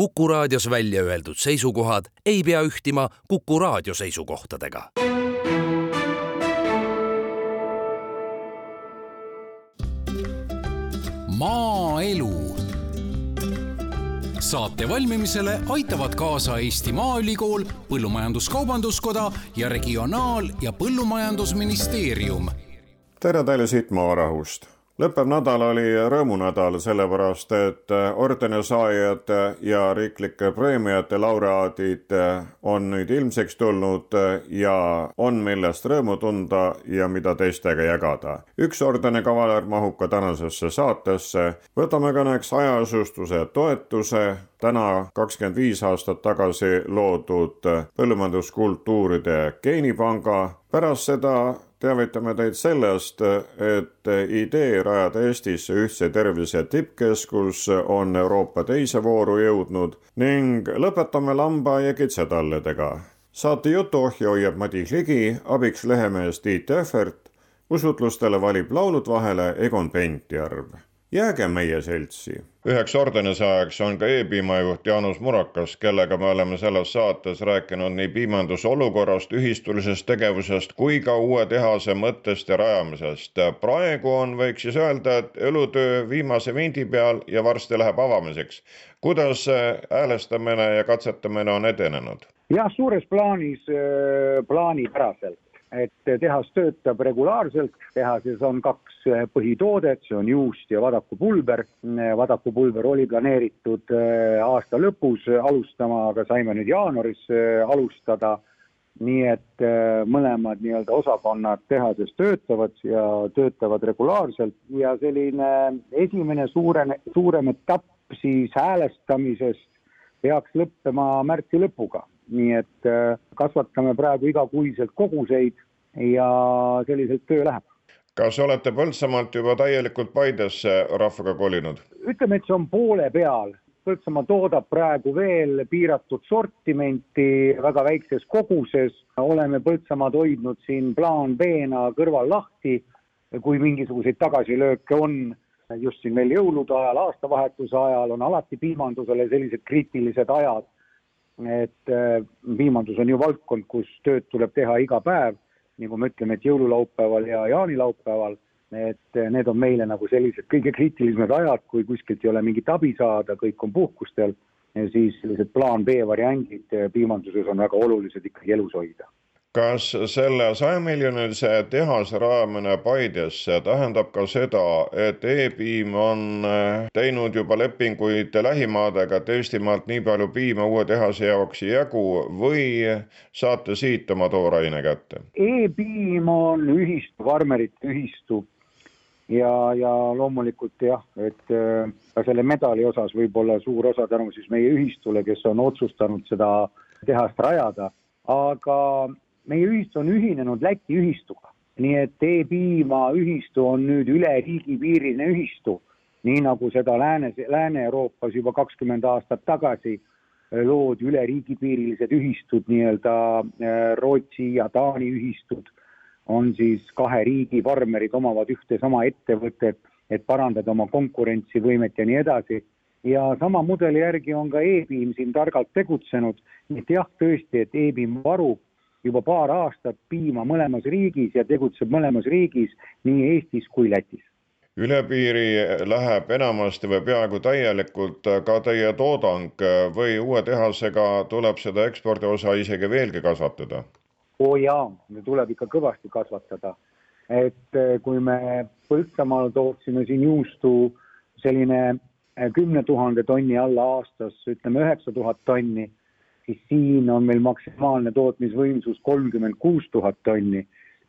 Kuku raadios välja öeldud seisukohad ei pea ühtima Kuku raadio seisukohtadega. maaelu saate valmimisele aitavad kaasa Eesti Maaülikool, Põllumajandus-Kaubanduskoda ja Regionaal- ja Põllumajandusministeerium. tere teile siit Maarahust lõppev nädal oli rõõmunädal, sellepärast et ordeni saajad ja riiklike preemiate laureaadid on nüüd ilmsiks tulnud ja on millest rõõmu tunda ja mida teistega jagada. üks ordeni kavaler mahub ka tänasesse saatesse. võtame kõneks hajaasustuse toetuse, täna kakskümmend viis aastat tagasi loodud põllumajanduskultuuride geenipanga. pärast seda teavitame teid sellest, et idee rajada Eestisse ühtse tervise tippkeskus on Euroopa teise vooru jõudnud ning lõpetame lamba ja kitsetalledega. saate jutuohja hoiab Madis Ligi, abiks lehemees Tiit Tehvert, usutlustele valib laulud vahele Egon Pentjärv jääge meie seltsi. üheks ordenisaajaks on ka E-piimajuht Jaanus Murakas, kellega me oleme selles saates rääkinud nii piimanduse olukorrast, ühistulisest tegevusest kui ka uue tehase mõttest ja rajamisest. praegu on, võiks siis öelda, et elutöö viimase vindi peal ja varsti läheb avamiseks. kuidas häälestamine ja katsetamine on edenenud? jah, suures plaanis plaanipäraselt et tehas töötab regulaarselt, tehases on kaks põhitoodet, see on juust ja vadakupulber. vadakupulber oli planeeritud äh, aasta lõpus alustama, aga saime nüüd jaanuaris äh, alustada. nii et äh, mõlemad nii-öelda osakonnad tehases töötavad ja töötavad regulaarselt ja selline esimene suurem, suurem etapp siis häälestamisest peaks lõppema märtsi lõpuga nii et kasvatame praegu igakuiselt koguseid ja selliselt töö läheb. Kas olete Põltsamaalt juba täielikult Paidesse rahvaga kolinud? ütleme, et see on poole peal. Põltsamaa toodab praegu veel piiratud sortimenti väga väikses koguses. oleme Põltsamaad hoidnud siin plaan B-na kõrval lahti, kui mingisuguseid tagasilööke on just siin veel jõulude ajal, aastavahetuse ajal on alati piimandusele sellised kriitilised ajad et äh, piimandus on ju valdkond, kus tööd tuleb teha iga päev, nagu me ütleme, et jõululaupäeval ja jaanilaupäeval, et äh, need on meile nagu sellised kõige kriitilisemad ajad, kui kuskilt ei ole mingit abi saada, kõik on puhkustel, siis sellised plaan B variandid äh, piimanduses on väga olulised ikkagi elus hoida kas selle sajamiljonilise tehase rajamine Paidesse tähendab ka seda, et E-piim on äh, teinud juba lepinguid lähimaadega, et Eestimaalt nii palju piima uue tehase jaoks ei jagu või saate siit oma tooraine kätte? E-piim on ühistu, farmerite ühistu ja, ja loomulikult jah, et äh, ka selle medali osas võib-olla suur osa tänu siis meie ühistule, kes on otsustanud seda tehast rajada, aga meie ühistu on ühinenud Läti ühistuga, nii et E-piima ühistu on nüüd üle riigipiiriline ühistu, nii nagu seda Lääne, Lääne-Euroopas juba kakskümmend aastat tagasi äh, loodi üle riigipiirilised ühistud, nii-öelda äh, Rootsi ja Taani ühistud, on siis kahe riigi farmerid omavad ühte sama ettevõtet, et parandada oma konkurentsivõimet ja nii edasi. Ja sama mudeli järgi on ka E-piim siin targalt tegutsenud, nii et jah, tõesti, et E-piim varub juba paar aastat piima mõlemas riigis ja tegutseb mõlemas riigis, nii Eestis kui Lätis. üle piiri läheb enamasti või peaaegu täielikult ka teie toodang või uue tehasega tuleb seda ekspordi osa isegi veelgi kasvatada? oo jaa, tuleb ikka kõvasti kasvatada. et eh, kui me Põltsamaal tootsime siin juustu selline eh, kümne tuhande tonni alla aastas, ütleme üheksa tuhat tonni siis siin on meil maksimaalne tootmisvõimsus kolmkümmend kuus tuhat tonni.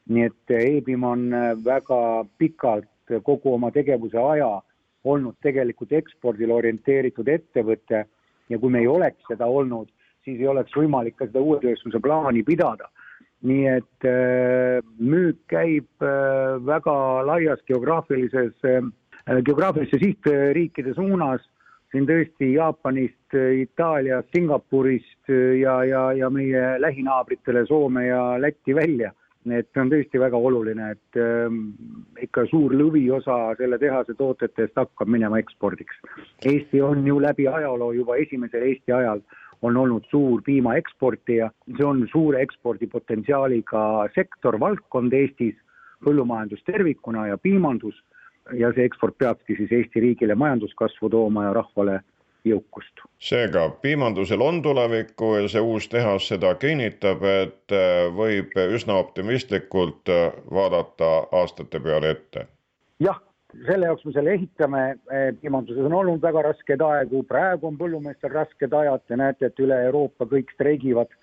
nii et E-piim on äh, väga pikalt kogu oma tegevuse aja olnud tegelikult ekspordile orienteeritud ettevõte ja kui me ei oleks seda olnud, siis ei oleks võimalik ka seda uue tööstuse plaani pidada. nii et äh, müük käib äh, väga laias geograafilises, geograafilisse sihtriikide suunas siin tõesti Jaapanist, Itaaliast, Singapurist ja, ja, ja meie lähinaabritele Soome ja Lätti välja. et on tõesti väga oluline, et äh, ikka suur lõviosa selle tehase toodetest hakkab minema ekspordiks. Eesti on ju läbi ajaloo juba esimesel Eesti ajal on olnud suur piimaeksportija, see on suure ekspordipotentsiaaliga sektor, valdkond Eestis, põllumajandus tervikuna ja piimandus ja see eksport peabki siis Eesti riigile majanduskasvu tooma ja rahvale jõukust. seega piimandusel on tulevikku ja see uus tehas seda kinnitab, et äh, võib üsna optimistlikult äh, vaadata aastate peale ette. jah, selle jaoks me selle ehitame, äh, piimanduses on olnud väga rasked aegu, praegu on põllumeestel rasked ajad, te näete, et üle Euroopa kõik streigivad.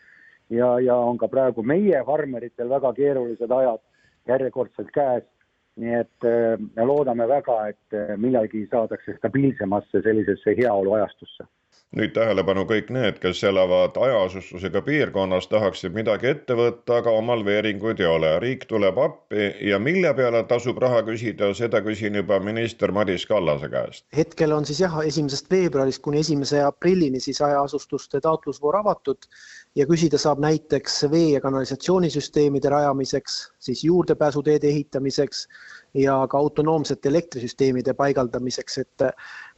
Ja, ja on ka praegu meie farmeritel väga keerulised ajad järjekordselt käes nii et äh, me loodame väga, et äh, millalgi saadakse stabiilsemasse sellisesse heaoluajastusse. nüüd tähelepanu kõik need, kes elavad hajaasustusega piirkonnas, tahaksid midagi ette võtta, aga omal veeringuid ei ole. riik tuleb appi ja mille peale tasub raha küsida, seda küsin juba minister Madis Kallase käest. hetkel on siis jah, esimesest veebruarist kuni esimese aprillini siis hajaasustuste taotlusvoor avatud ja küsida saab näiteks vee- ja kanalisatsioonisüsteemide rajamiseks, siis juurdepääsuteede ehitamiseks ja ka autonoomsete elektrisüsteemide paigaldamiseks, et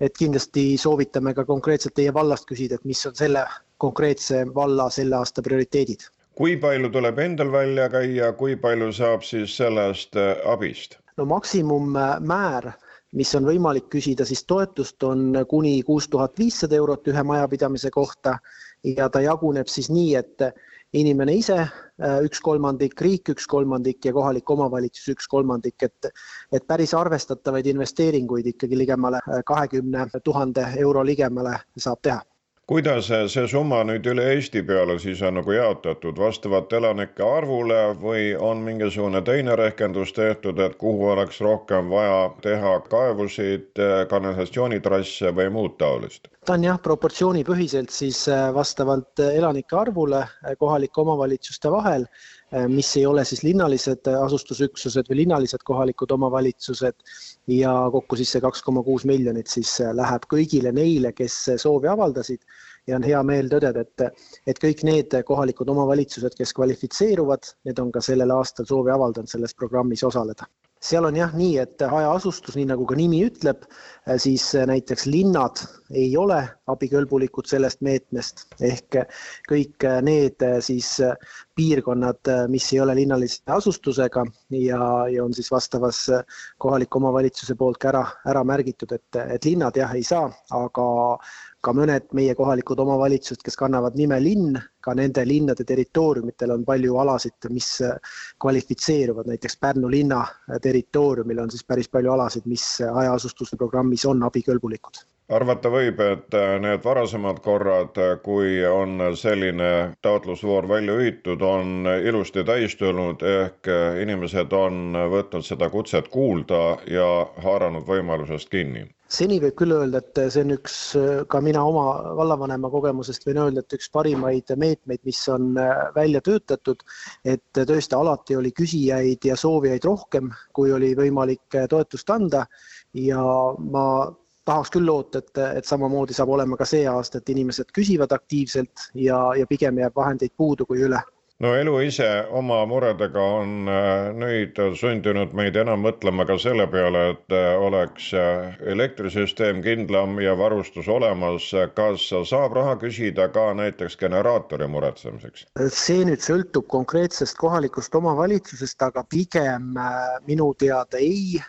et kindlasti soovitame ka konkreetselt teie vallast küsida, et mis on selle konkreetse valla selle aasta prioriteedid. kui palju tuleb endal välja käia, kui palju saab siis sellest äh, abist? no maksimummäär mis on võimalik küsida, siis toetust on kuni kuus tuhat viissada eurot ühe majapidamise kohta ja ta jaguneb siis nii, et inimene ise äh, üks kolmandik, riik üks kolmandik ja kohalik omavalitsus üks kolmandik, et et päris arvestatavaid investeeringuid ikkagi ligemale äh, kahekümne tuhande euro ligemale saab teha kuidas see summa nüüd üle Eesti peale siis on nagu jaotatud vastavalt elanike arvule või on mingisugune teine rehkendus tehtud, et kuhu oleks rohkem vaja teha kaevusid, kanalisatsioonitrasse või muud taolist? ta on jah, proportsioonipõhiselt siis äh, vastavalt elanike arvule äh, kohalike omavalitsuste vahel mis ei ole siis linnalised asustusüksused või linnalised kohalikud omavalitsused. Ja kokku siis see kaks koma kuus miljonit siis äh, läheb kõigile neile, kes soovi avaldasid. Ja on hea meel tõdeda, et, et kõik need kohalikud omavalitsused, kes kvalifitseeruvad, need on ka sellel aastal soovi avaldanud selles programmis osaleda. Seal on jah nii, et hajaasustus, nii nagu ka nimi ütleb, siis näiteks linnad ei ole abikõlbulikud sellest meetmest. Ehk kõik need siis piirkonnad, mis ei ole linnalise asustusega ja, ja on siis vastavas kohaliku omavalitsuse poolt ka ära, ära märgitud, et, et linnad jah, ei saa, aga ka mõned meie kohalikud omavalitsused, kes kannavad nime linn, ka nende linnade territooriumitel on palju alasid, mis kvalifitseeruvad, näiteks Pärnu linna territooriumil on siis päris palju alasid, mis hajaasustuse programmis on abikõlbulikud arvata võib, et need varasemad korrad, kui on selline taotlusvoor välja ühitud, on ilusti täistunud, ehk inimesed on võtnud seda kutset kuulda ja haaranud võimalusest kinni. Seni võib küll öelda, et see on üks, ka mina oma vallavanema kogemusest võin öelda, et üks parimaid meetmeid, mis on äh, välja töötatud, et tõesti alati oli küsijaid ja soovijaid rohkem, kui oli võimalik äh, toetust anda. Ja ma tahaks küll loota, et, et samamoodi saab olema ka see aasta, et inimesed küsivad aktiivselt ja, ja pigem jääb vahendeid puudu kui üle no elu ise oma muredega on äh, nüüd sundinud meid enam mõtlema ka selle peale, et äh, oleks äh, elektrisüsteem kindlam ja varustus olemas. kas saab raha küsida ka näiteks generaatori muretsemiseks? see nüüd sõltub konkreetsest kohalikust omavalitsusest, aga pigem minu teada ei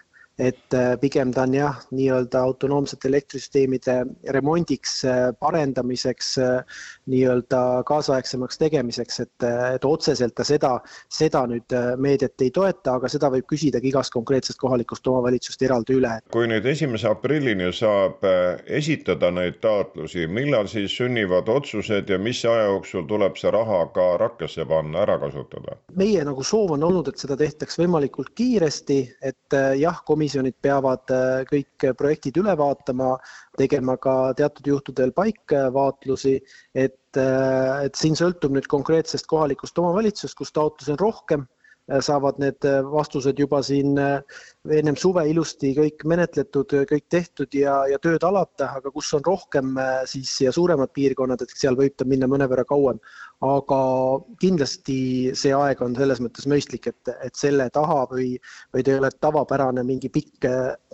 et äh, pigem ta on jah, nii-öelda autonoomsete elektrisüsteemide remondiks, äh, parendamiseks, äh, nii-öelda kaasaegsemaks tegemiseks, et, et otseselt ta seda, seda nüüd meedet ei toeta, aga seda võib küsidagi igast konkreetsest kohalikust omavalitsust eraldi üle. kui nüüd esimese aprillini saab esitada neid taotlusi, millal siis sünnivad otsused ja mis aja jooksul tuleb see raha ka rakkesse panna, ära kasutada? meie nagu soov on olnud, et seda tehtaks võimalikult kiiresti, et jah, komisjon komisjonid peavad äh, kõik projektid üle vaatama, tegema ka teatud juhtudel paikvaatlusi, et, äh, et siin sõltub nüüd konkreetsest kohalikust omavalitsusest, kus taotlusi on rohkem äh, saavad need vastused juba siin ennem suve ilusti kõik menetletud, kõik tehtud ja, ja tööd alata, aga kus on rohkem siis ja suuremad piirkonnad, et seal võib ta minna mõnevõrra kauem. Aga kindlasti see aeg on selles mõttes mõistlik, et, et selle taha või, või ta ei ole tavapärane mingi pikk,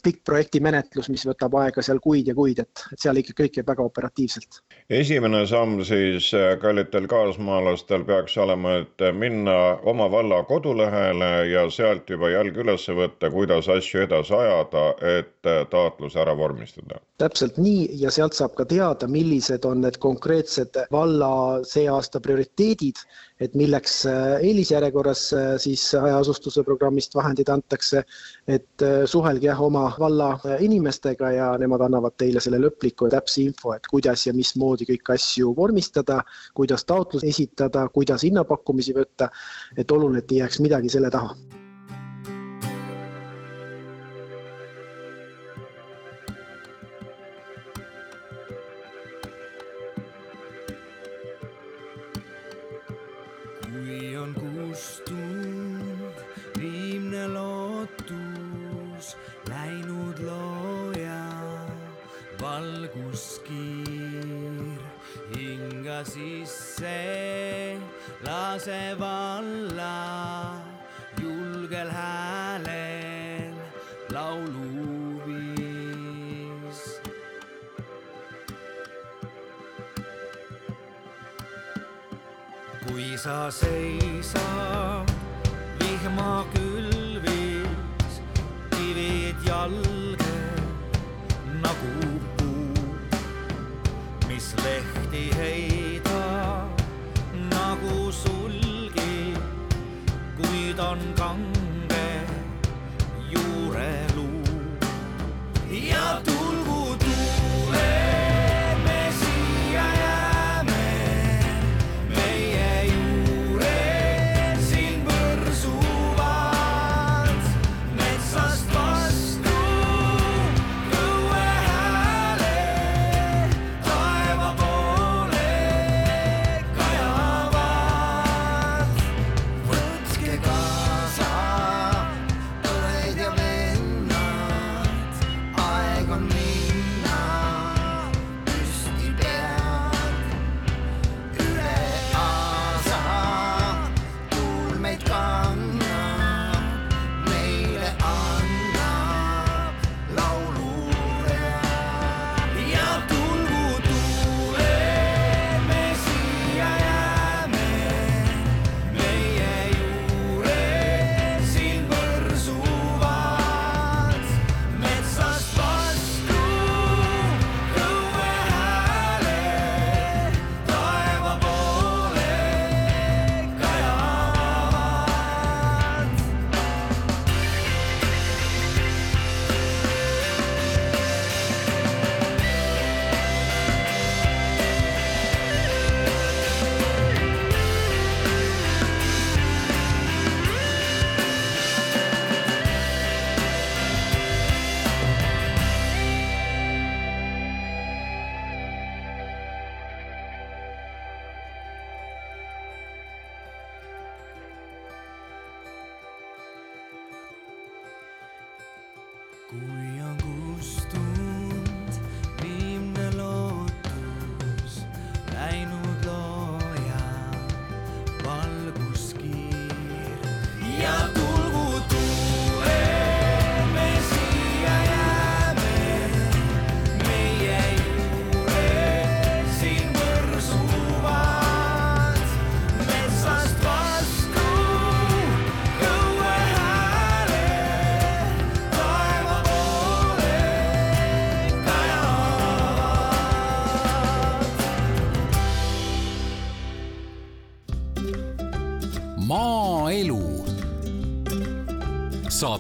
pikk projektimenetlus, mis võtab aega seal kuid ja kuid, et, et seal ikka kõik käib väga operatiivselt. esimene samm siis kallitel kaasmaalastel peaks olema, et minna oma valla kodulehele ja sealt juba jalg üles võtta, kuidas asju edasi ajada, et taotlus ära vormistada. täpselt nii ja sealt saab ka teada, millised on need konkreetsed valla see aasta prioriteedid, et milleks äh, eelisjärjekorras äh, siis hajaasustuse programmist vahendid antakse, et äh, suhelge jah oma valla inimestega ja nemad annavad teile selle lõpliku ja täpse info, et kuidas ja mismoodi kõiki asju vormistada, kuidas taotlus esitada, kuidas hinnapakkumisi võtta, et oluline, et ei jääks midagi selle taha unustub viimne lootus läinud looja valguskiir hinga sisse lase valla. Sa seisad vihmakülvis, kivid jalge nagu puu, mis lehti heidab nagu sulgi, kuid on kange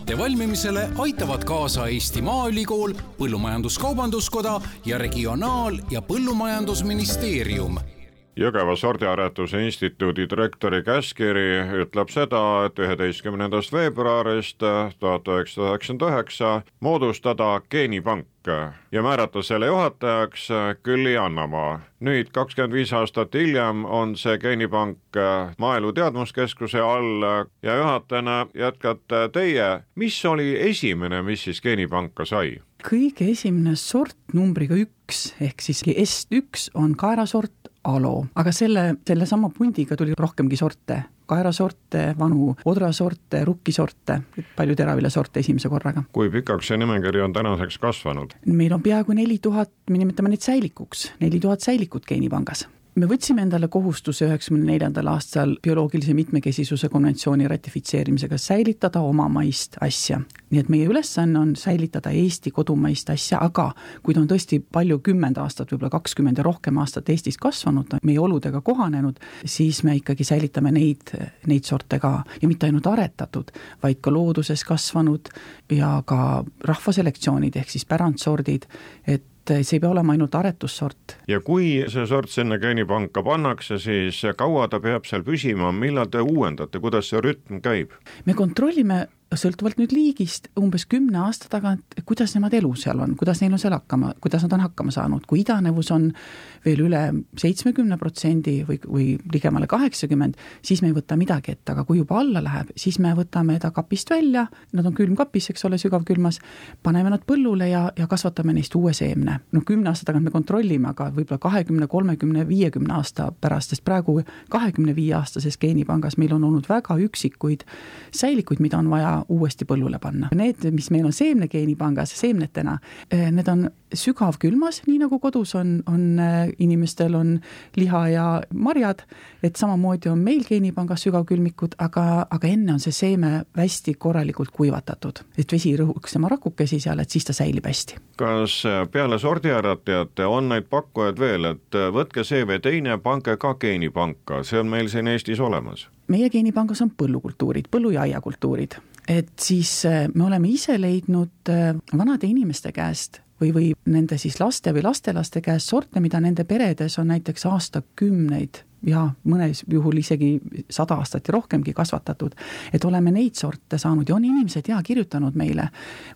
saate valmimisele aitavad kaasa Eesti Maaülikool, Põllumajandus-Kaubanduskoda ja Regionaal- ja Põllumajandusministeerium Jõgeva sordiaretuse instituudi direktori käskkiri ütleb seda, et üheteistkümnendast veebruarist tuhat üheksasada üheksakümmend üheksa moodustada geenipank ja määrata selle juhatajaks Külli Annamaa. nüüd kakskümmend viis aastat hiljem on see geenipank Maaelu Teadmuskeskuse all ja juhatajana jätkate teie. mis oli esimene, mis siis geenipanka sai? kõige esimene sort numbriga üks ehk siis S1 on kaerasort alo, aga selle, sellesama pundiga tuli rohkemgi sorte, kaerasorte, vanu odrasorte, rukkisorte, palju teraviljasorte esimese korraga. kui pikaks see nimekiri on tänaseks kasvanud? meil on peaaegu neli tuhat, me nimetame neid säilikuks, neli tuhat säilikut geenipangas me võtsime endale kohustuse üheksakümne neljandal aastal bioloogilise mitmekesisuse konventsiooni ratifitseerimisega säilitada omamaist asja. nii et meie ülesanne on säilitada Eesti kodumaist asja, aga kui ta on tõesti palju, kümmend aastat, võib-olla kakskümmend ja rohkem aastat Eestis kasvanud, meie oludega kohanenud, siis me ikkagi säilitame neid, neid sorte ka ja mitte ainult aretatud, vaid ka looduses kasvanud ja ka rahvaselektsioonid ehk siis pärandsordid, et see ei pea olema ainult aretussort. ja kui see sort sinna geenipanka pannakse, siis kaua ta peab seal püsima, millal te uuendate, kuidas see rütm käib? me kontrollime sõltuvalt nüüd liigist umbes kümne aasta tagant, kuidas nemad elu seal on, kuidas neil on seal hakkama, kuidas nad on hakkama saanud, kui idanevus on veel üle seitsmekümne protsendi või, või ligemale kaheksakümmend, siis me ei võta midagi ette, aga kui juba alla läheb, siis me võtame ta kapist välja, nad on külmkapis, eks ole, sügavkülmas, paneme nad põllule ja, ja kasvatame neist uue seemne. no kümne aasta tagant me kontrollime, aga võib-olla kahekümne, kolmekümne, viiekümne aasta pärast, sest praegu kahekümne viie aastases geenipangas meil on olnud väga üksikuid säilikuid, mida on vaja uuesti põllule panna. Need, mis meil on seemnegeenipangas seemnetena, eh, need on sügavkülmas, nii nagu kodus on, on eh, inimestel on liha ja marjad, et samamoodi on meil geenipangas sügavkülmikud, aga, aga enne on see seeme hästi korralikult kuivatatud, et vesi rõhuks tema rakukesi seal, et siis ta säilib hästi. kas eh, peale sordiäratajate on neid pakkujaid veel, et võtke seeme teine, pange ka geenipanka, see on meil siin Eestis olemas? meie geenipangas on põllukultuurid, põllu- ja aiakultuurid et siis äh, me oleme ise leidnud äh, vanade inimeste käest või, või nende siis laste või lastelaste käest sorte, mida nende peredes on näiteks aastakümneid ja mõnes juhul isegi sada aastat ja rohkemgi kasvatatud, et oleme neid sorte saanud ja on inimesed ja kirjutanud meile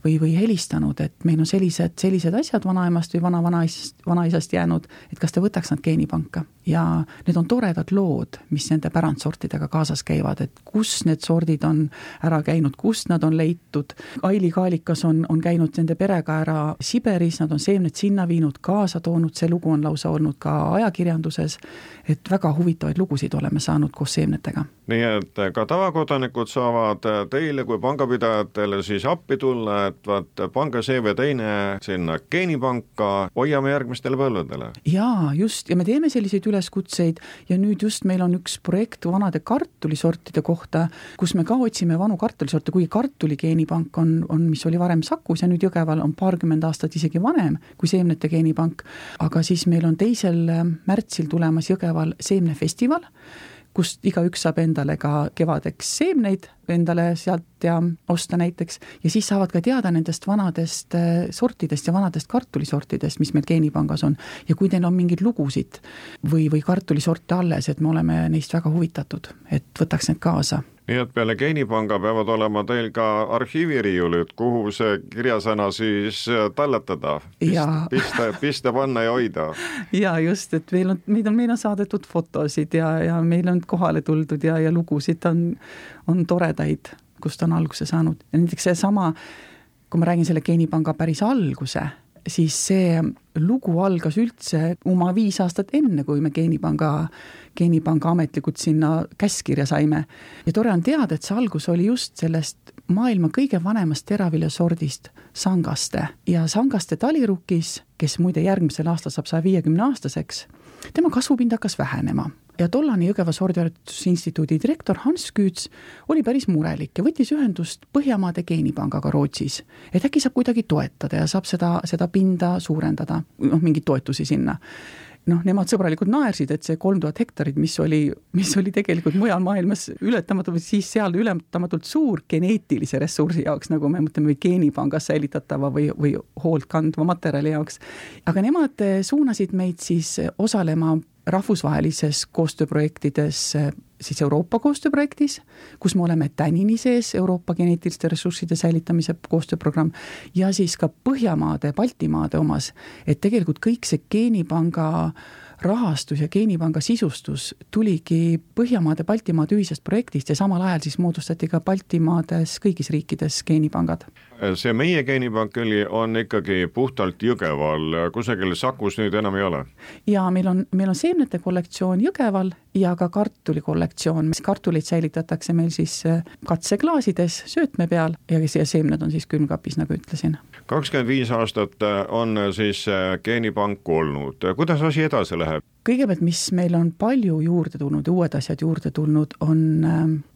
või, või helistanud, et meil on sellised, sellised asjad vanaemast või vana-vanaisast, vanaisast jäänud, et kas te võtaks nad geenipanka. Ja need on toredad lood, mis nende pärandsortidega kaasas käivad, et kus need sordid on ära käinud, kust nad on leitud. Aili Kaalikas on, on käinud nende perega ära Siberis, nad on seemned sinna viinud, kaasa toonud, see lugu on lausa olnud ka ajakirjanduses, et väga huvitavaid lugusid oleme saanud koos seemnetega. nii et ka tavakodanikud saavad teile kui pangapidajatele siis appi tulla, et vaat pange seeme teine sinna geenipanka, hoiame järgmistele põlvedele. jaa, just, ja me teeme selliseid üleskutseid. Ja nüüd just meil on üks projekt vanade kartulisortide kohta, kus me ka otsime vanu kartulisorte, kuigi kartuli geenipank on, on, mis oli varem Sakus ja nüüd Jõgeval on paarkümmend aastat isegi vanem kui seemnete geenipank, aga siis meil on teisel märtsil tulemas Jõgeval seemnefestival, kust igaüks saab endale ka kevadeks seemneid endale sealt ja osta näiteks ja siis saavad ka teada nendest vanadest äh, sortidest ja vanadest kartulisortidest, mis meil geenipangas on. ja kui teil on mingeid lugusid või, või kartulisorte alles, et me oleme neist väga huvitatud, et võtaks need kaasa nii et peale geenipanga peavad olema teil ka arhiiviriiulid, kuhu see kirjasõna siis talletada, pista, pista panna ja hoida. ja just, et meil on, meid on, meile on saadetud fotosid ja, ja meil on kohale tuldud ja, ja lugusid. On, on toredaid, kust on alguse saanud. Ja näiteks seesama, kui ma räägin selle geenipanga päris alguse siis see lugu algas üldse oma viis aastat enne, kui me geenipanga, geenipanga ametlikult sinna käskkirja saime. ja tore on teada, et see algus oli just sellest maailma kõige vanemast teraviljasordist, sangaste. ja sangaste talirukis, kes muide järgmisel aastal saab saja viiekümne aastaseks, tema kasvupind hakkas vähenema ja tollane Jõgeva sordiharjutusinstituudi direktor Hans Küüts oli päris murelik ja võttis ühendust Põhjamaade geenipangaga Rootsis, et äkki saab kuidagi toetada ja saab seda, seda pinda suurendada, noh, mingeid toetusi sinna noh, nemad sõbralikult naersid, et see kolm tuhat hektarit, mis oli, mis oli tegelikult mujal maailmas ületamatu, siis seal ületamatult suur geneetilise ressursi jaoks, nagu me mõtleme, geenipangas säilitatava või, või hoolt kandva materjali jaoks. aga nemad suunasid meid siis osalema rahvusvahelises koostööprojektides, siis Euroopa koostööprojektis, kus me oleme tänini sees, Euroopa geneetiliste ressursside säilitamise koostööprogramm, ja siis ka Põhjamaade, Baltimaade omas, et tegelikult kõik see geenipanga rahastus ja geenipanga sisustus tuligi Põhjamaade, Baltimaade ühisest projektist ja samal ajal siis moodustati ka Baltimaades kõigis riikides geenipangad. See meie geenipank oli, on ikkagi puhtalt Jõgeval, kusagil Sakus nüüd enam ei ole? ja meil on, meil on seemnete kollektsioon Jõgeval ja ka kartuli kollektsioon, kartuleid säilitatakse meil siis äh, katseklaasides söötme peal ja, seemned on siis külmkapis, nagu ütlesin. kakskümmend viis aastat äh, on siis äh, geenipank olnud, kuidas asi edasi läheb? kõigepealt, mis meil on palju juurde tulnud ja uued asjad juurde tulnud, on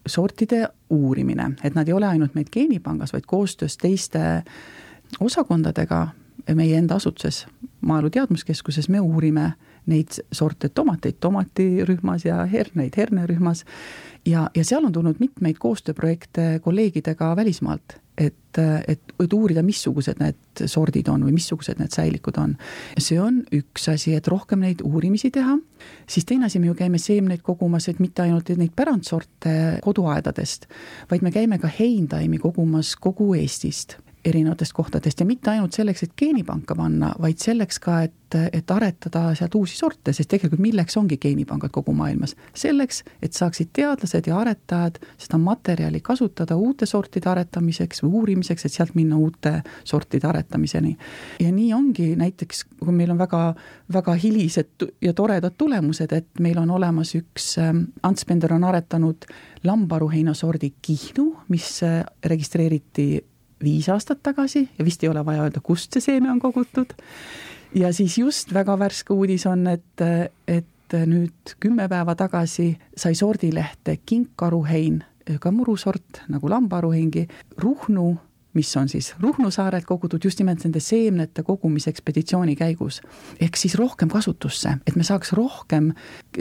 sortide uurimine, et nad ei ole ainult meil geenipangas, vaid koostöös teiste osakondadega meie enda asutuses, Maaelu Teadmuskeskuses, me uurime neid sorte tomateid tomatirühmas ja herneid hernerühmas. Ja, ja seal on tulnud mitmeid koostööprojekte kolleegidega välismaalt, et, et, et uurida, missugused need sordid on või missugused need säilikud on. see on üks asi, et rohkem neid uurimisi teha, siis teine asi, me ju käime seemneid kogumas, et mitte ainult neid pärandsorte koduaedadest, vaid me käime ka heintaimi kogumas kogu Eestist erinevatest kohtadest ja mitte ainult selleks, et geenipanka panna, vaid selleks ka, et, et aretada sealt uusi sorte, sest tegelikult milleks ongi geenipangad kogu maailmas? selleks, et saaksid teadlased ja aretajad seda materjali kasutada uute sortide aretamiseks või uurimiseks, et sealt minna uute sortide aretamiseni. ja nii ongi näiteks, kui meil on väga, väga hilised ja toredad tulemused, et meil on olemas üks, ähm, Ants Pender on aretanud lambaruheinasordi Kihnu, mis äh, registreeriti viis aastat tagasi ja vist ei ole vaja öelda, kust see seeme on kogutud. ja siis just väga värske uudis on, et, et nüüd kümme päeva tagasi sai sordilehte kinkkaruhein, ka murusort nagu lambaruheingi, Ruhnu mis on siis Ruhnu saarelt kogutud just nimelt nende seemnete kogumisekspeditsiooni käigus. ehk siis rohkem kasutusse, et me saaks rohkem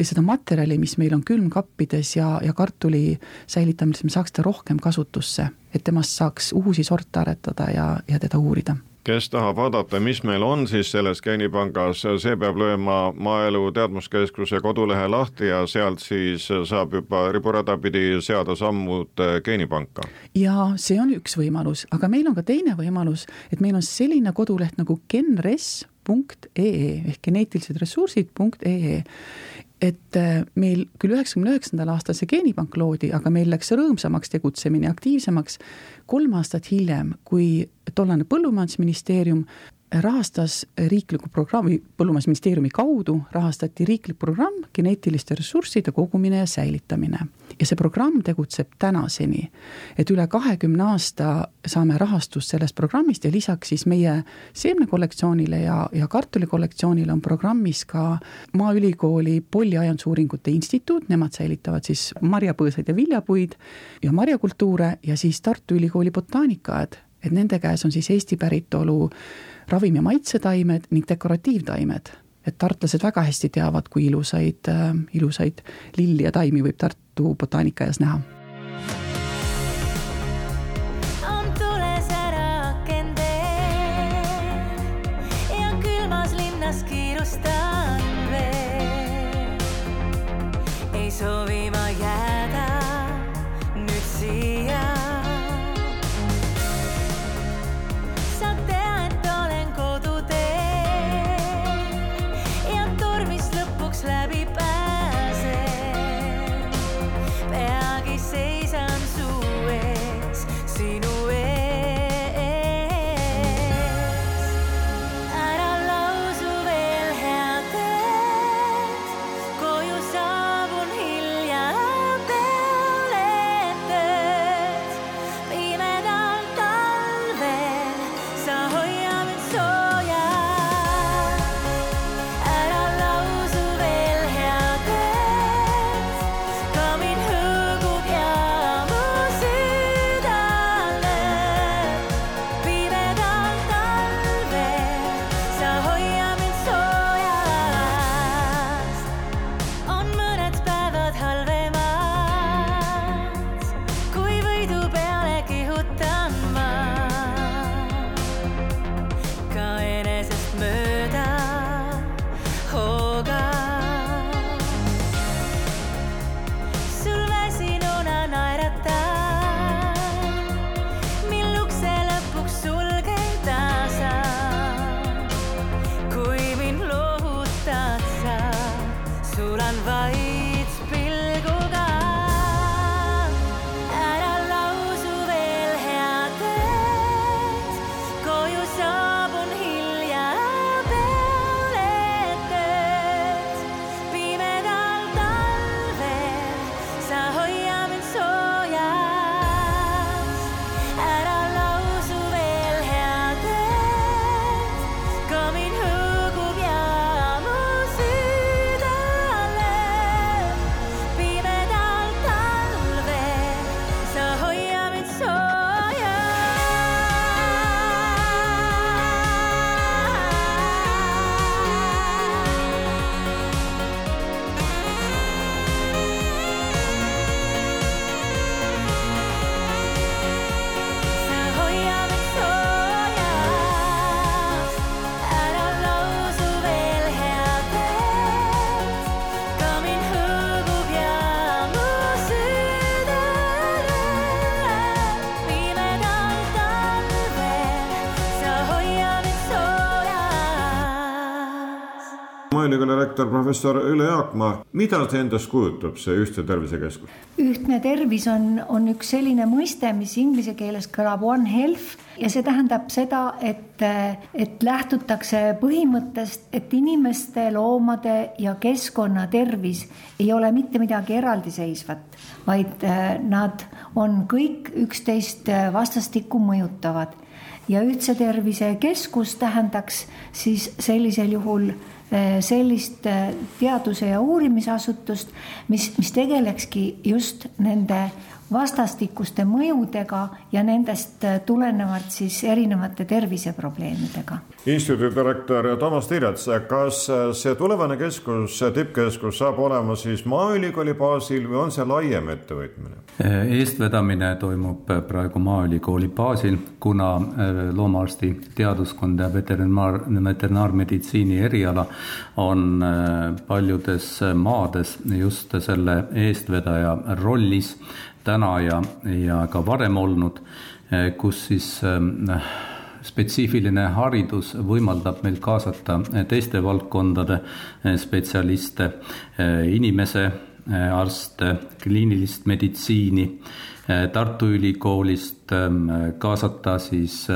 seda materjali, mis meil on külmkappides ja, ja kartuli säilitamises, me saaks seda rohkem kasutusse, et temast saaks uusi sorte aretada ja, ja teda uurida kes tahab vaadata, mis meil on siis selles geenipangas, see peab lööma Maaelu Teadmuskeskuse kodulehe lahti ja sealt siis saab juba riburada pidi seada sammud geenipanka. ja see on üks võimalus, aga meil on ka teine võimalus, et meil on selline koduleht nagu genres punkt ee ehk geneetilised ressursid punkt ee et meil küll üheksakümne üheksandal aastal see geenipank loodi, aga meil läks rõõmsamaks tegutsemine, aktiivsemaks kolm aastat hiljem, kui tollane põllumajandusministeerium rahastas riikliku programmi, Põllumajandusministeeriumi kaudu rahastati riiklik programm geneetiliste ressursside kogumine ja säilitamine. ja see programm tegutseb tänaseni. et üle kahekümne aasta saame rahastust sellest programmist ja lisaks siis meie seemnekollektsioonile ja, ja kartulikollektsioonile on programmis ka Maaülikooli Polliaiandusuuringute Instituut, nemad säilitavad siis marjapõõsaid ja viljapuid ja marjakultuure ja siis Tartu Ülikooli botaanikaaed, et nende käes on siis Eesti päritolu ravim- ja maitsetaimed ning dekoratiivtaimed. et tartlased väga hästi teavad, kui ilusaid äh,, ilusaid lilli ja taimi võib Tartu botaanikaaias näha maaülikooli rektor professor Ülle Jaakmaa, mida see endast kujutab, see ühtse tervisekeskus? ühtne tervis on, on üks selline mõiste, mis inglise keeles kõlab one health ja see tähendab seda, et, et lähtutakse põhimõttest, et inimeste, loomade ja keskkonna tervis ei ole mitte midagi eraldiseisvat, vaid äh, nad on kõik üksteist äh, vastastikku mõjutavad ja ühtse tervise keskus tähendaks siis sellisel juhul sellist eh, teaduse ja uurimisasutust, mis, mis tegelekski just nende vastastikuste mõjudega ja nendest tulenevalt siis erinevate terviseprobleemidega instituudi direktor Toomas Tiirets, kas see tulevane keskus, tippkeskus saab olema siis Maaülikooli baasil või on see laiem ettevõtmine? eestvedamine toimub praegu Maaülikooli baasil, kuna äh, loomaarsti teaduskond ja veterinaar, veterinaarmeditsiini eriala on äh, paljudes maades just selle eestvedaja rollis täna ja, ja ka varem olnud, kus siis äh, spetsiifiline haridus võimaldab meil kaasata teiste valdkondade spetsialiste, inimese arste, kliinilist meditsiini, Tartu Ülikoolist kaasata siis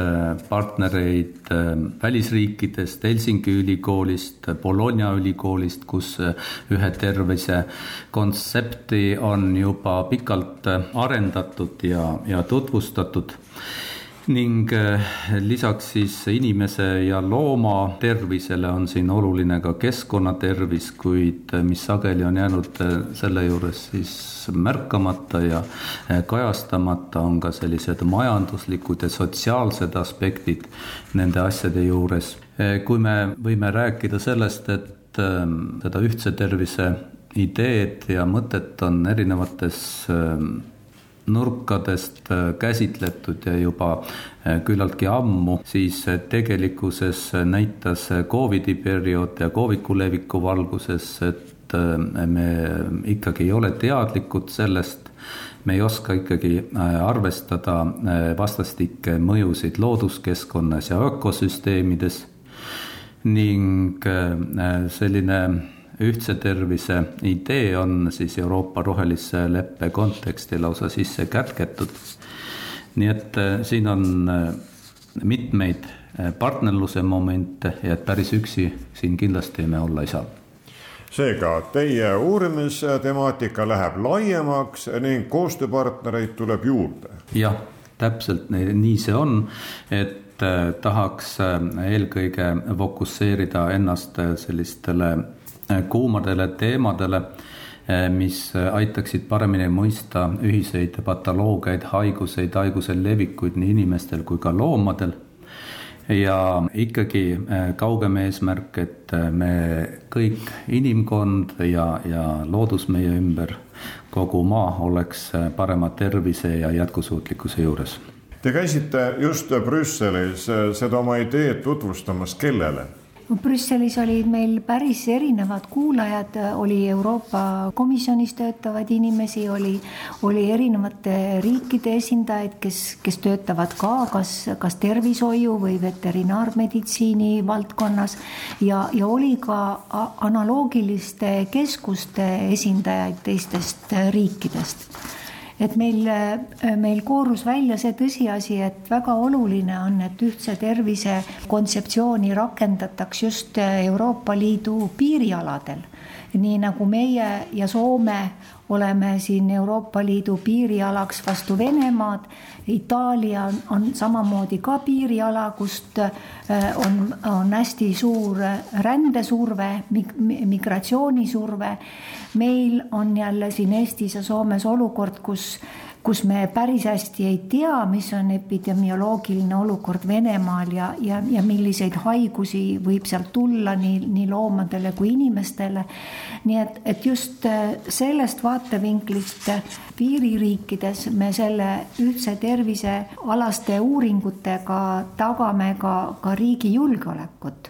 partnereid välisriikidest, Helsingi ülikoolist, Bologna ülikoolist, kus ühe tervise kontsepti on juba pikalt arendatud ja, ja tutvustatud ning lisaks siis inimese ja looma tervisele on siin oluline ka keskkonnatervis, kuid mis sageli on jäänud selle juures siis märkamata ja kajastamata, on ka sellised majanduslikud ja sotsiaalsed aspektid nende asjade juures. kui me võime rääkida sellest, et seda ühtse tervise ideed ja mõtet on erinevates nurkadest käsitletud ja juba küllaltki ammu, siis tegelikkuses näitas Covidi periood ja Covidu leviku valguses, et me ikkagi ei ole teadlikud sellest, me ei oska ikkagi arvestada vastastikke mõjusid looduskeskkonnas ja ökosüsteemides. Ning selline ühtse tervise idee on siis Euroopa rohelise leppe konteksti lausa sisse kätketud. nii et siin on mitmeid partnerluse momente ja et päris üksi siin kindlasti me olla ei saa seega teie uurimistemaatika läheb laiemaks ning koostööpartnereid tuleb juurde. jah, täpselt nii see on, et tahaks eelkõige fokusseerida ennast sellistele kuumadele teemadele, mis aitaksid paremini mõista ühiseid patoloogiaid, haiguseid, haiguse levikuid nii inimestel kui ka loomadel. ja ikkagi kaugem eesmärk, et me kõik, inimkond ja, ja loodus meie ümber, kogu maa oleks parema tervise ja jätkusuutlikkuse juures Te käisite just Brüsselis seda oma ideed tutvustamas, kellele? Brüsselis olid meil päris erinevad kuulajad, oli Euroopa Komisjonis töötavaid inimesi, oli, oli erinevate riikide esindajaid, kes, kes töötavad ka kas, kas tervishoiu või veterinaarmeditsiini valdkonnas. Ja, ja oli ka analoogiliste keskuste esindajaid teistest riikidest et meil, meil koorus välja see tõsiasi, et väga oluline on, et ühtse tervise kontseptsiooni rakendataks just Euroopa Liidu piirialadel. nii nagu meie ja Soome oleme siin Euroopa Liidu piirialaks vastu Venemaad. Itaalia on, on samamoodi ka piiriala, kust on, on hästi suur rändesurve, migratsioonisurve meil on jälle siin Eestis ja Soomes olukord, kus, kus me päris hästi ei tea, mis on epidemioloogiline olukord Venemaal ja, ja, ja milliseid haigusi võib sealt tulla nii, nii loomadele kui inimestele. nii et, et just äh, sellest vaatevinklist piiririikides me selle ühtse tervisealaste uuringutega tagame ka, ka riigi julgeolekut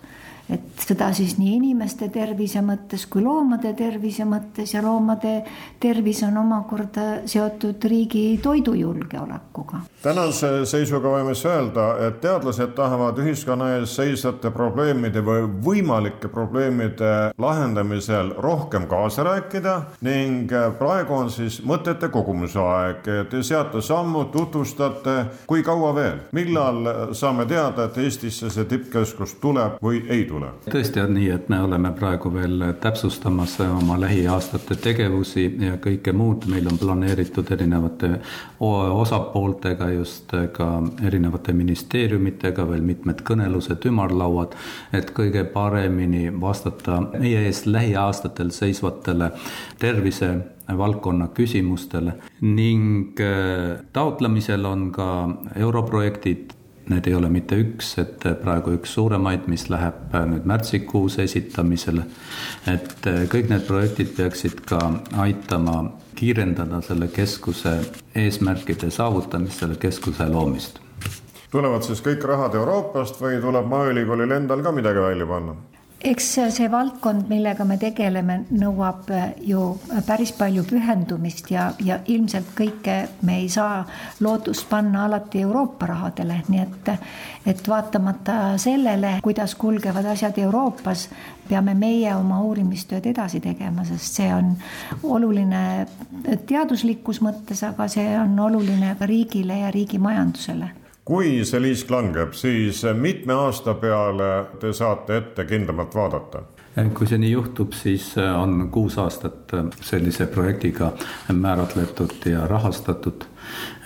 et seda siis nii inimeste tervise mõttes kui loomade tervise mõttes ja loomade tervis on omakorda seotud riigi toidujulgeolekuga. tänase seisuga võime siis öelda, et teadlased tahavad ühiskonna ees seisvate probleemide või võimalike probleemide lahendamisel rohkem kaasa rääkida ning praegu on siis mõtete kogumise aeg. Te seate sammu, tutvustate, kui kaua veel, millal saame teada, et Eestisse see tippkeskus tuleb või ei tule? Tule? tõesti on nii, et me oleme praegu veel täpsustamas oma lähiaastate tegevusi ja kõike muud, meil on planeeritud erinevate osapooltega just ka erinevate ministeeriumitega veel mitmed kõnelused, ümarlauad, et kõige paremini vastata meie ees lähiaastatel seisvatele tervise valdkonna küsimustele ning äh, taotlemisel on ka europrojektid need ei ole mitte üks, et praegu üks suuremaid, mis läheb nüüd märtsikuus esitamisele. et kõik need projektid peaksid ka aitama kiirendada selle keskuse eesmärkide saavutamist, selle keskuse loomist. tulevad siis kõik rahad Euroopast või tuleb Maaülikoolil endal ka midagi välja panna? Eks see valdkond, millega me tegeleme, nõuab äh, ju päris palju pühendumist ja, ja ilmselt kõike me ei saa lootust panna alati Euroopa rahadele, nii et, et vaatamata sellele, kuidas kulgevad asjad Euroopas, peame meie oma uurimistööd edasi tegema, sest see on oluline teaduslikus mõttes, aga see on oluline ka riigile ja riigi majandusele kui see liisk langeb, siis mitme aasta peale te saate ette kindlamalt vaadata? kui see nii juhtub, siis on kuus aastat sellise projektiga määratletud ja rahastatud,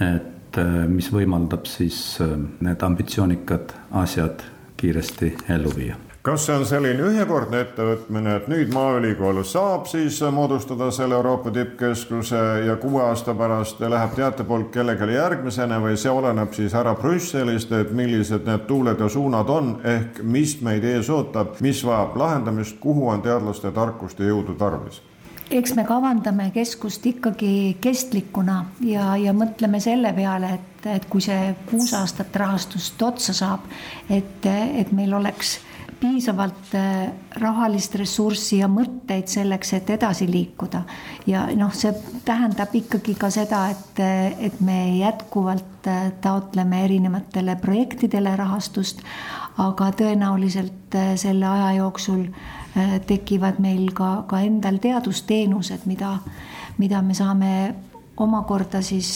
et mis võimaldab siis need ambitsioonikad asjad kiiresti ellu viia kas see on selline ühekordne ettevõtmine, et nüüd Maaülikool saab siis moodustada selle Euroopa tippkeskuse ja kuue aasta pärast läheb teatepulk kellelegi järgmisena või see oleneb siis härra Brüsselist, et millised need tuuled ja suunad on, ehk mis meid ees ootab, mis vajab lahendamist, kuhu on teadlaste tarkust ja jõudu tarvis? eks me kavandame keskust ikkagi kestlikuna ja, ja mõtleme selle peale, et, et kui see kuus aastat rahastust otsa saab, et, et meil oleks piisavalt äh, rahalist ressurssi ja mõtteid selleks, et edasi liikuda. ja noh, see tähendab ikkagi ka seda, et, et me jätkuvalt äh, taotleme erinevatele projektidele rahastust, aga tõenäoliselt äh, selle aja jooksul tekivad meil ka, ka endal teadusteenused, mida, mida me saame omakorda siis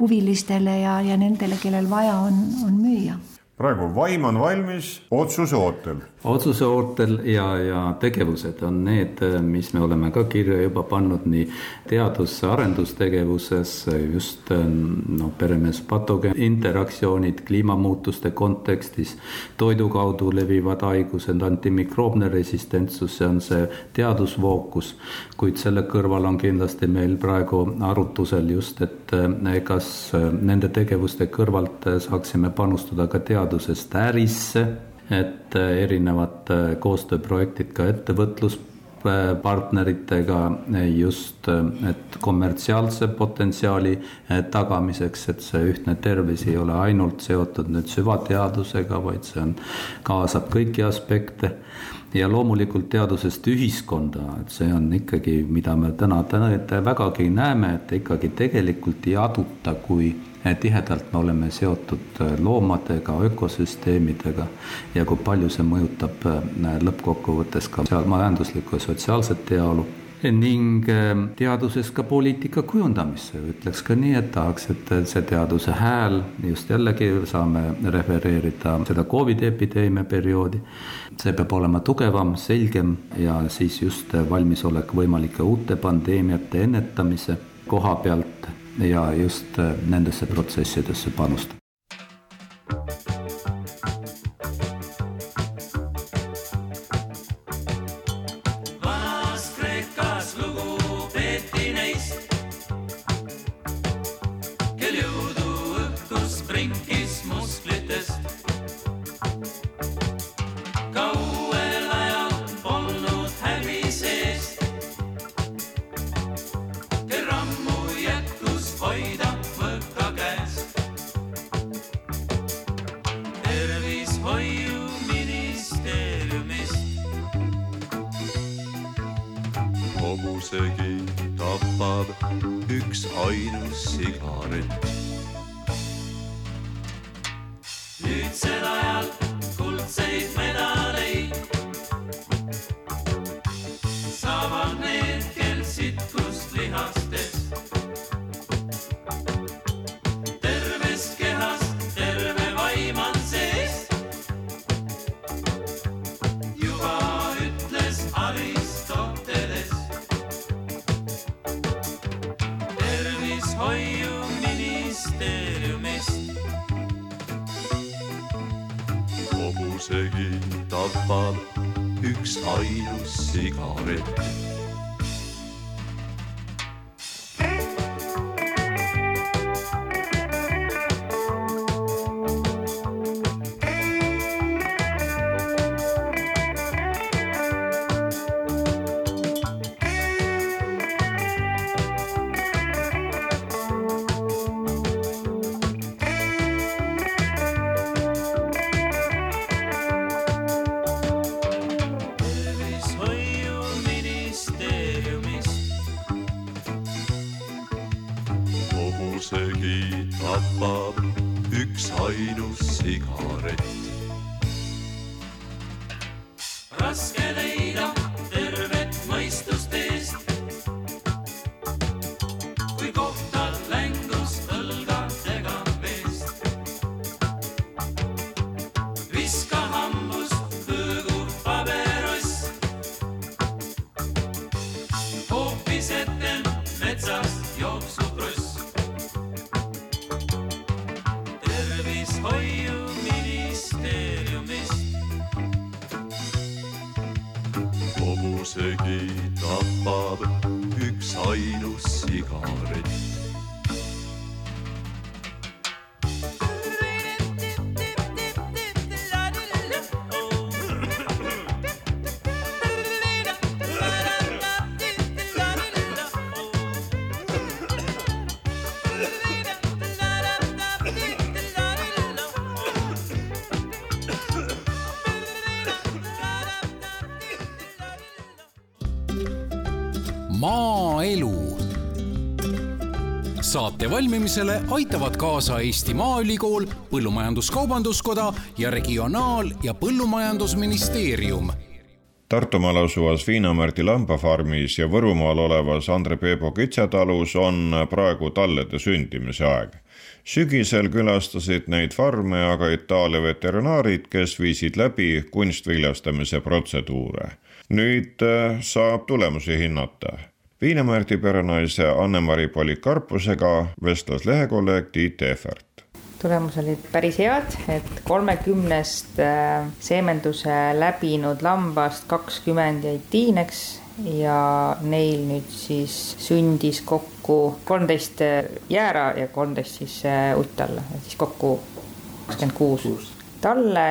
huvilistele ja, ja nendele, kellel vaja on, on müüa praegu vaim on valmis, otsuse ootel otsuse ootel ja, ja tegevused on need, mis me oleme ka kirja juba pannud nii teadus- ja arendustegevuses, just noh, peremees patogeen interaktsioonid kliimamuutuste kontekstis, toidu kaudu levivad haigused, antimikroobne resistentsus, see on see teadusfookus, kuid selle kõrval on kindlasti meil praegu arutusel just, et kas nende tegevuste kõrvalt saaksime panustada ka teadusest ärisse et äh, erinevad äh, koostööprojektid ka ettevõtlus partneritega just, et kommertsiaalse potentsiaali tagamiseks, et see ühtne tervis ei ole ainult seotud nüüd süvateadusega, vaid see on, kaasab kõiki aspekte. Ja loomulikult teadusest ühiskonda, et see on ikkagi, mida me täna, täna vägagi näeme, et ikkagi tegelikult ei aduta, kui tihedalt me oleme seotud loomadega, ökosüsteemidega ja kui palju see mõjutab lõppkokkuvõttes ka majanduslikku ja sotsiaalset heaolu. Ning teaduses ka poliitika kujundamisse, ütleks ka nii, et tahaks, et see teaduse hääl, just jällegi saame refereerida seda Covidi epideemia perioodi, see peab olema tugevam, selgem ja siis just valmisolek võimalike uute pandeemiate ennetamise koha pealt ja just nendesse protsessidesse panustada. har 老瑞。Saate valmimisele aitavad kaasa Eesti Maaülikool, Põllumajandus-Kaubanduskoda ja Regionaal- ja Põllumajandusministeerium Tartumaal asuvas Viinamardi lambafarmis ja Võrumaal olevas Andre Peebo kitsetalus on praegu tallede sündimise aeg. sügisel külastasid neid farme aga Itaalia veterinaarid, kes viisid läbi kunstviljastamise protseduure. nüüd äh, saab tulemusi hinnata. Viinamardi perenaise Anne-Mari Polikarpusega vestles lehekolleeg Tiit Tehvert tulemus olid päris head, et kolmekümnest äh, seemenduse läbinud lambast kakskümmend jäid tiineks ja neil nüüd siis sündis kokku kolmteist jäära ja kolmteist siis äh, utt alla, siis kokku kakskümmend kuus talle,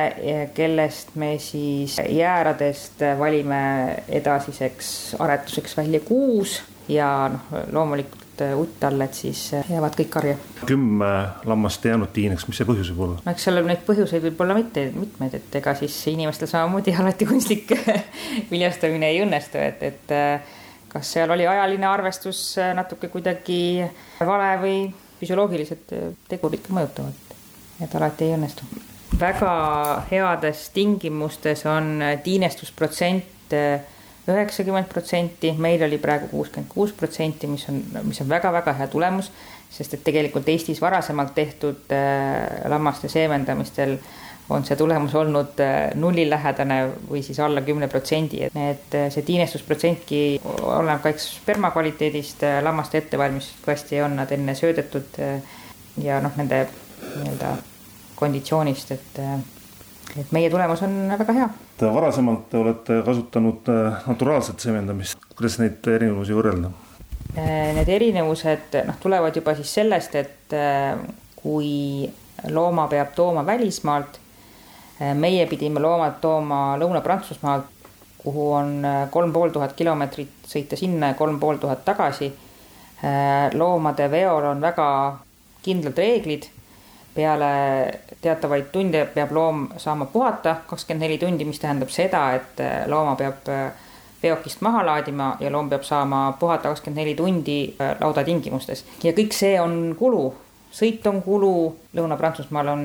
kellest me siis jääradest valime edasiseks aretuseks välja kuus ja noh, loomulikult utttalled siis jäävad kõik karja. kümme lammast ei jäänud tiineks, mis see põhjus võib olla? no eks seal neid põhjuseid võib olla mitte mitmeid, et ega siis inimestel samamoodi alati kunstlik viljastamine ei õnnestu, et, et kas seal oli ajaline arvestus natuke kuidagi vale või füsioloogilised tegurid ka mõjutavad, et alati ei õnnestu. Väga heades tingimustes on tiinestusprotsent üheksakümmend protsenti, meil oli praegu kuuskümmend kuus protsenti, mis on, mis on väga-väga hea tulemus, sest et tegelikult Eestis varasemalt tehtud äh, lammaste seemendamistel on see tulemus olnud äh, nullilähedane või siis alla kümne protsendi, et see tiinestusprotsentki oleneb ka eks sperma kvaliteedist, lammaste hästi on nad enne söödetud ja noh, nende nii-öelda konditsioonist, et et meie tulemus on väga hea. varasemalt te olete kasutanud äh, naturaalset semendamist, kuidas neid erinevusi võrrelda? Äh, need erinevused noh, tulevad juba siis sellest, et äh, kui looma peab tooma välismaalt, meie pidime loomad tooma Lõuna-Prantsusmaalt, kuhu on kolm pool tuhat kilomeetrit, sõita sinna ja kolm pool tuhat tagasi. loomade veol on väga kindlad reeglid peale teatavaid tunde peab loom saama puhata, kakskümmend neli tundi, mis tähendab seda, et äh, looma peab äh, veokist maha laadima ja loom peab saama puhata kakskümmend neli tundi äh, laudatingimustes ja kõik see on kulu. sõit on kulu, Lõuna-Prantsusmaal on,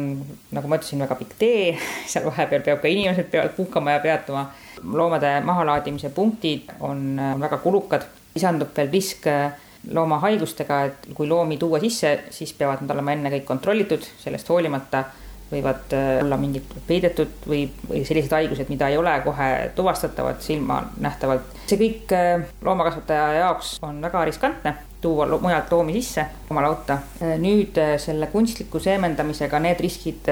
nagu ma ütlesin, väga pikk tee, seal vahepeal peab ka inimesed peavad puhkama ja peatuma. loomade mahalaadimise punktid on väga kulukad, lisandub veel risk loomahaigustega, et kui loomi tuua sisse, siis peavad nad olema enne kõik kontrollitud, sellest hoolimata võivad äh, olla mingid peidetud või, või sellised haigused, mida ei ole kohe tuvastatavad silmanähtavalt. see kõik äh, loomakasvataja jaoks on väga riskantne, tuua mujalt loomi sisse oma lauta. Äh, nüüd selle kunstliku seemendamisega need riskid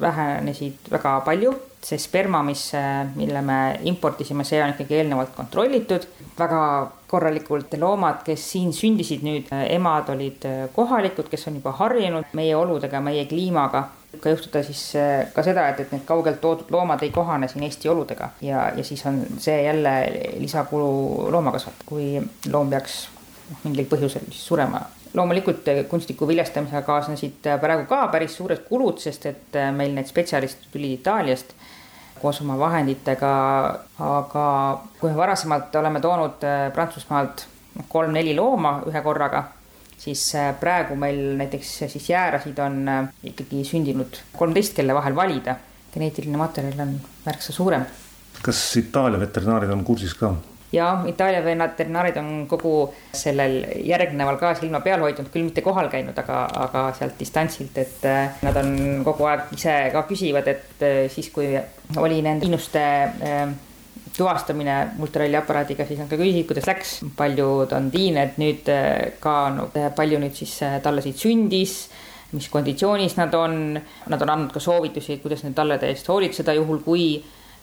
vähenesid väga palju see sperma, mis, mille me importisime, see on ikkagi eelnevalt kontrollitud. väga korralikult loomad, kes siin sündisid nüüd, emad olid kohalikud, kes on juba harjunud meie oludega, meie kliimaga. ka juhtuda siis ka seda, et, et need kaugelt toodud loomad ei kohane siin Eesti oludega ja, ja siis on see jälle lisakulu loomakasvatajal, kui loom peaks mingil põhjusel siis surema loomulikult kunstliku viljastamisega kaasnesid praegu ka päris suured kulud, sest et meil need spetsialistid tulid Itaaliast koos oma vahenditega, aga kui varasemalt oleme toonud äh, Prantsusmaalt kolm-neli looma ühe korraga, siis äh, praegu meil näiteks siis jäärasid on äh, ikkagi sündinud kolmteist, kelle vahel valida. geneetiline materjal on märksa suurem. kas Itaalia veterinaarid on kursis ka? Ja Itaalia veterinaarid on kogu sellel järgneval ka silma peal hoidnud, küll mitte kohal käinud, aga, aga sealt distantsilt, et äh, nad on kogu aeg ise ka küsivad, et äh, siis, kui oli nende innuste äh, tuvastamine multiralliaparaadiga, siis nad ka küsisid, kuidas läks, paljud on tiined nüüd ka no,, palju nüüd siis tallasid sündis mis konditsioonis nad on, nad on andnud ka soovitusi, kuidas nende tallede eest hoolitseda, juhul kui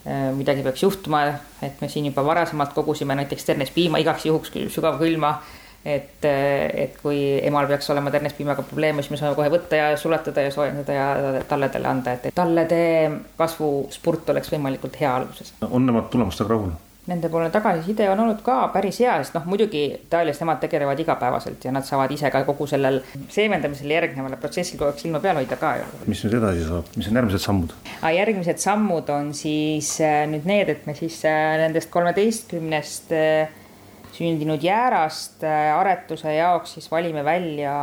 midagi peaks juhtuma, et me siin juba varasemalt kogusime näiteks ternespiima igaks juhuks sügavkülma. et, äh, et kui emal peaks olema ternespiimaga probleeme, siis me saame kohe võtta ja sulatada ja soojendada ja talledele anda, et tallede kasvuspurt oleks võimalikult hea alguses. on nemad tulemustega rahul? Nendepoolne tagasiside on olnud ka päris hea, sest noh, muidugi Itaalias nemad tegelevad igapäevaselt ja nad saavad ise ka kogu sellel seemendamisele järgnevale protsessil kogu aeg silma peal hoida ka ju. mis nüüd edasi saab, mis on järgmised sammud? järgmised sammud on siis äh, nüüd need, et me siis äh, nendest kolmeteistkümnest äh, sündinud jäärast aretuse jaoks siis valime välja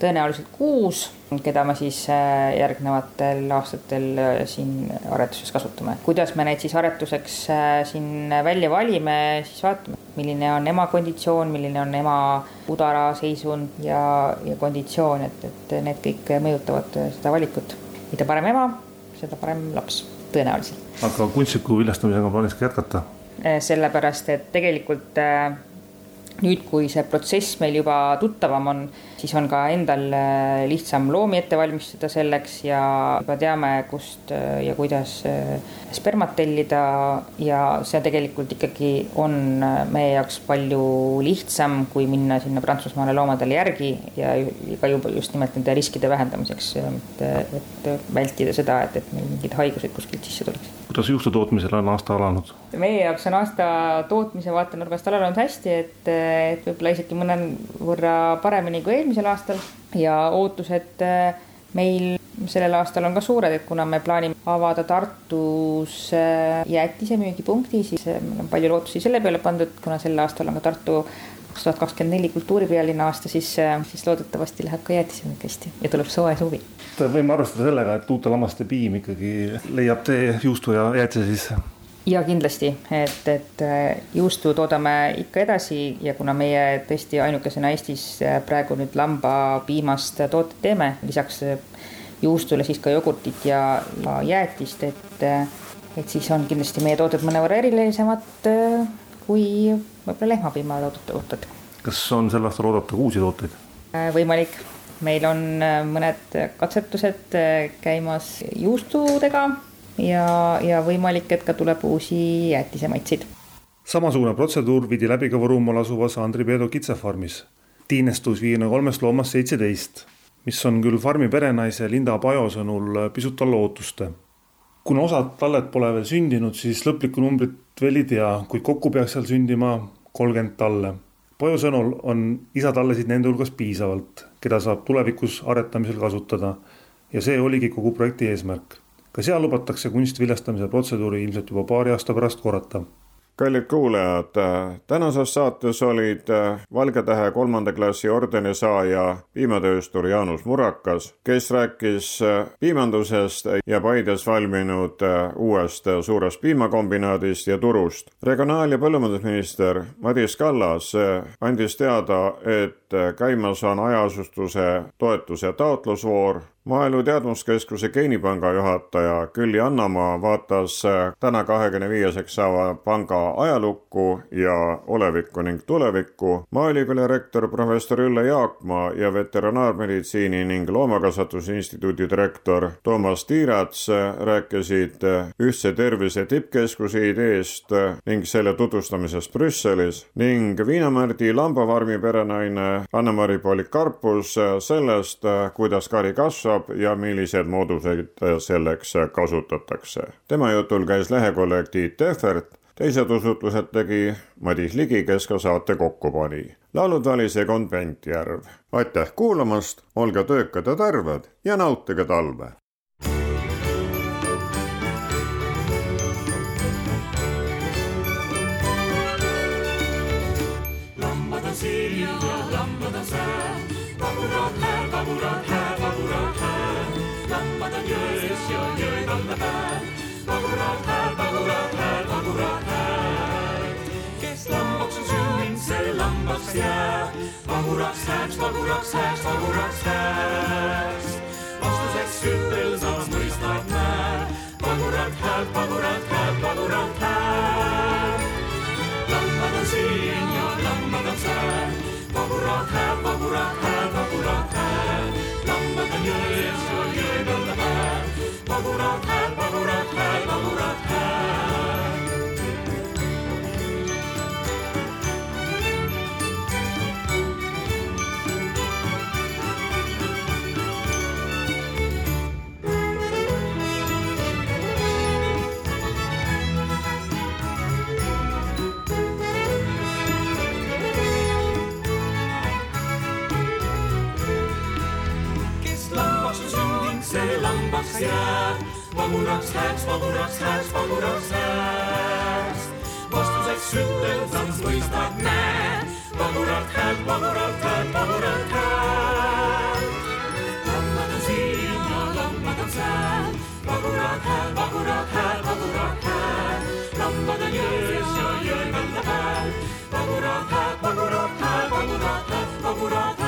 tõenäoliselt kuus, keda me siis äh, järgnevatel aastatel äh, siin aretuses kasutame. kuidas me neid siis aretuseks äh, siin välja valime, siis vaatame, milline on ema konditsioon, milline on ema udara seisund ja, ja konditsioon, et, et need kõik mõjutavad seda valikut. mida parem ema, seda parem laps, tõenäoliselt. aga kunstliku viljastamisega on plaanis ka jätkata? sellepärast, et tegelikult nüüd, kui see protsess meil juba tuttavam on, siis on ka endal äh, lihtsam loomi ette valmistada selleks ja juba teame, kust äh, ja kuidas äh, spermat tellida. Ja see tegelikult ikkagi on meie jaoks palju lihtsam, kui minna sinna Prantsusmaale loomadele järgi ja ka juba just nimelt nende riskide vähendamiseks, et, et vältida seda, et, et meil mingid haigused kuskilt sisse tuleks kuidas juustu tootmisel on aasta alanud? meie jaoks on aasta tootmise vaatenurgast alanud hästi, et, et võib-olla isegi mõnevõrra paremini kui eelmisel aastal ja ootused äh, meil sellel aastal on ka suured, et kuna me plaanime avada Tartus äh, jäätise müügipunkti, siis äh, meil on palju lootusi selle peale pandud, kuna sel aastal on ka Tartu kaks tuhat kakskümmend neli kultuuripealinna aasta, siis, siis loodetavasti läheb ka jäätisemüük hästi ja tuleb soe suvi võime arvestada sellega, et uute lammaste piim ikkagi leiab tee juustu ja jäätise sisse? ja kindlasti, et, et äh, juustu toodame ikka edasi ja kuna meie tõesti ainukesena Eestis äh, praegu nüüd lambapiimast tooted teeme, lisaks äh, juustule siis ka jogurtit ja, ja jäätist, et, et siis on kindlasti meie tooted mõnevõrra erilisemad kui võib-olla lehmapiima tooted. kas on sel aastal oodata uusi tooteid? võimalik meil on äh, mõned katsetused äh, käimas juustudega ja, ja võimalik, et ka tuleb uusi jäätisemaitseid. samasugune protseduur viidi läbi ka Võrumaal asuvas Andri Peedo kitsefarmis. tiinestus viiekümne kolmest loomast seitseteist, mis on küll farmi perenaise Linda Pajo sõnul pisut alla ootuste. Kuna osad talled pole veel sündinud, siis lõplikku numbrit veel ei tea, kuid kokku peaks seal sündima kolmkümmend talle. Pajo sõnul on isatallesid nende hulgas piisavalt, keda saab tulevikus aretamisel kasutada. Ja see oligi kogu projekti eesmärk. ka seal lubatakse kunstviljastamise protseduuri ilmselt juba paari aasta pärast korrata kallid kuulajad, tänases saates olid Valge Tähe kolmanda klassi ordeni saaja piimatööstur Jaanus Murakas, kes rääkis piimandusest ja Paides valminud uuest suurest piimakombinaadist ja turust. regionaal- ja põllumajandusminister Madis Kallas andis teada, et käimas on hajaasustuse toetuse taotlusvoor maaelu Teadmuskeskuse geenipanga juhataja Külli Annamaa vaatas täna kahekümne viieseks saava panga ajalukku ja olevikku ning tulevikku. maaülikooli rektor professor Ülle Jaakmaa ja veterinaarmeditsiini ning loomakasvatuse instituudi direktor Toomas Tiirats rääkisid ühtse tervise tippkeskuse ideest ning selle tutvustamisest Brüsselis ning Viinamärdi lambafarmi perenaine Anne-Mari Polikarpus sellest, kuidas kari kasvab ja millised mooduseid selleks kasutatakse. tema jutul käis lehekolleeg Tiit Tehvert teised usutlused tegi Madis Ligi, kes ka saate kokku pani. laulud valis Egon Pentjärv. aitäh kuulamast, olge töökad ja terved ja nautige talve! paguraks jääb, paguraks läks, paguraks läks, paguraks läks. vastuseks ütel samas mõistad näed, pagurat hääb, pagurat hääb, pagurat hääb. lammad on siin ja lammad on seal, pagurat hääb, pagurat hääb. läks, jääb. vaguraks läks, vaguraks läks, vaguraks läks. vastuseks üteldaks mõistad, näed. vaguralt hääl, vaguralt hääl, vaguralt hääl. lammad on siin ja lammad on seal. vaguralt hääl, vaguralt hääl, vaguralt hääl. lammad on jões ja jõe peal ta hääl. vaguralt hääl, vaguralt hääl, vaguralt hääl, vaguralt hääl.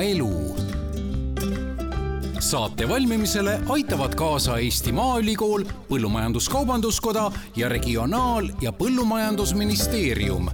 Maaelu. Saate valmimisele aitavad kaasa Eesti Maaülikool, Põllumajandus-Kaubanduskoda ja Regionaal- ja Põllumajandusministeerium